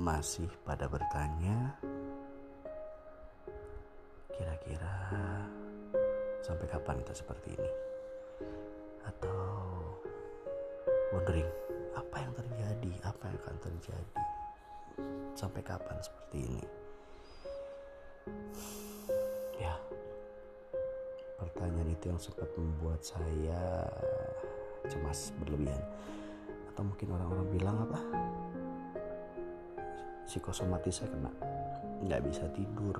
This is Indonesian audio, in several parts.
masih pada bertanya kira-kira sampai kapan kita seperti ini? Atau wondering apa yang terjadi? Apa yang akan terjadi? Sampai kapan seperti ini? Ya pertanyaan itu yang sempat membuat saya cemas berlebihan. Atau mungkin orang-orang bilang apa psikosomatis saya kena. Nggak bisa tidur.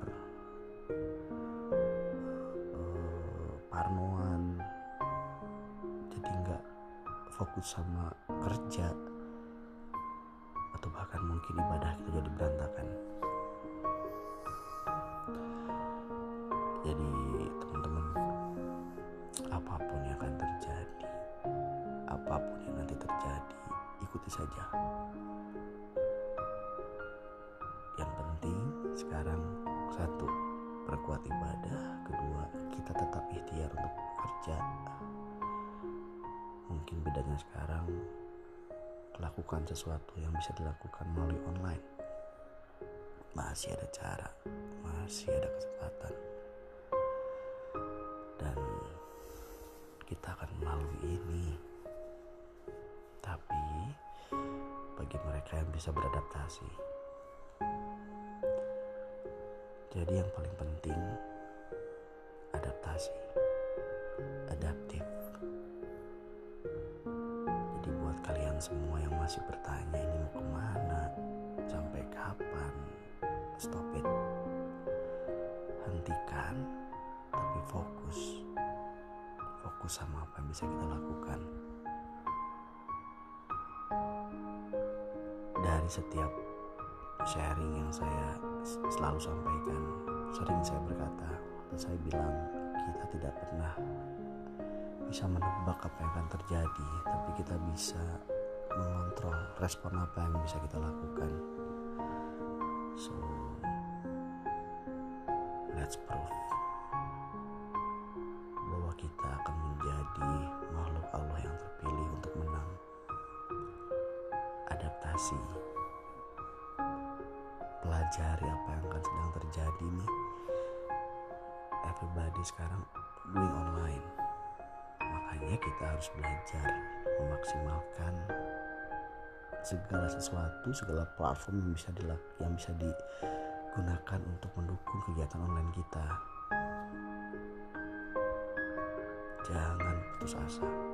Uh, parnoan. Jadi nggak fokus sama kerja. Atau bahkan mungkin ibadah kita jadi berantakan. Jadi teman-teman apa pun yang akan terjadi apa pun yang nanti terjadi ikuti saja perkuat ibadah. Kedua kita tetap ikhtiar untuk bekerja. Mungkin bedanya sekarang lakukan sesuatu yang bisa dilakukan melalui online. Masih ada cara masih ada kesempatan. Dan kita akan melalui ini. Tapi bagi mereka yang bisa beradaptasi jadi yang paling penting adaptasi adaptif. Jadi buat kalian semua yang masih bertanya ini mau ke mana sampai kapan stop it. Hentikan tapi fokus. Fokus sama apa yang bisa kita lakukan. Dari setiap sharing yang saya selalu sampaikan. Sering saya berkata dan saya bilang kita tidak pernah bisa menebak apa yang akan terjadi tapi kita bisa mengontrol respon apa yang bisa kita lakukan. So let's prove bahwa kita akan menjadi makhluk Allah yang terpilih untuk menang. Adaptasi pelajari apa yang akan sedang terjadi nih everybody sekarang doing online. Makanya kita harus belajar memaksimalkan segala sesuatu segala platform yang bisa dilak yang bisa digunakan untuk mendukung kegiatan online kita. Jangan putus asa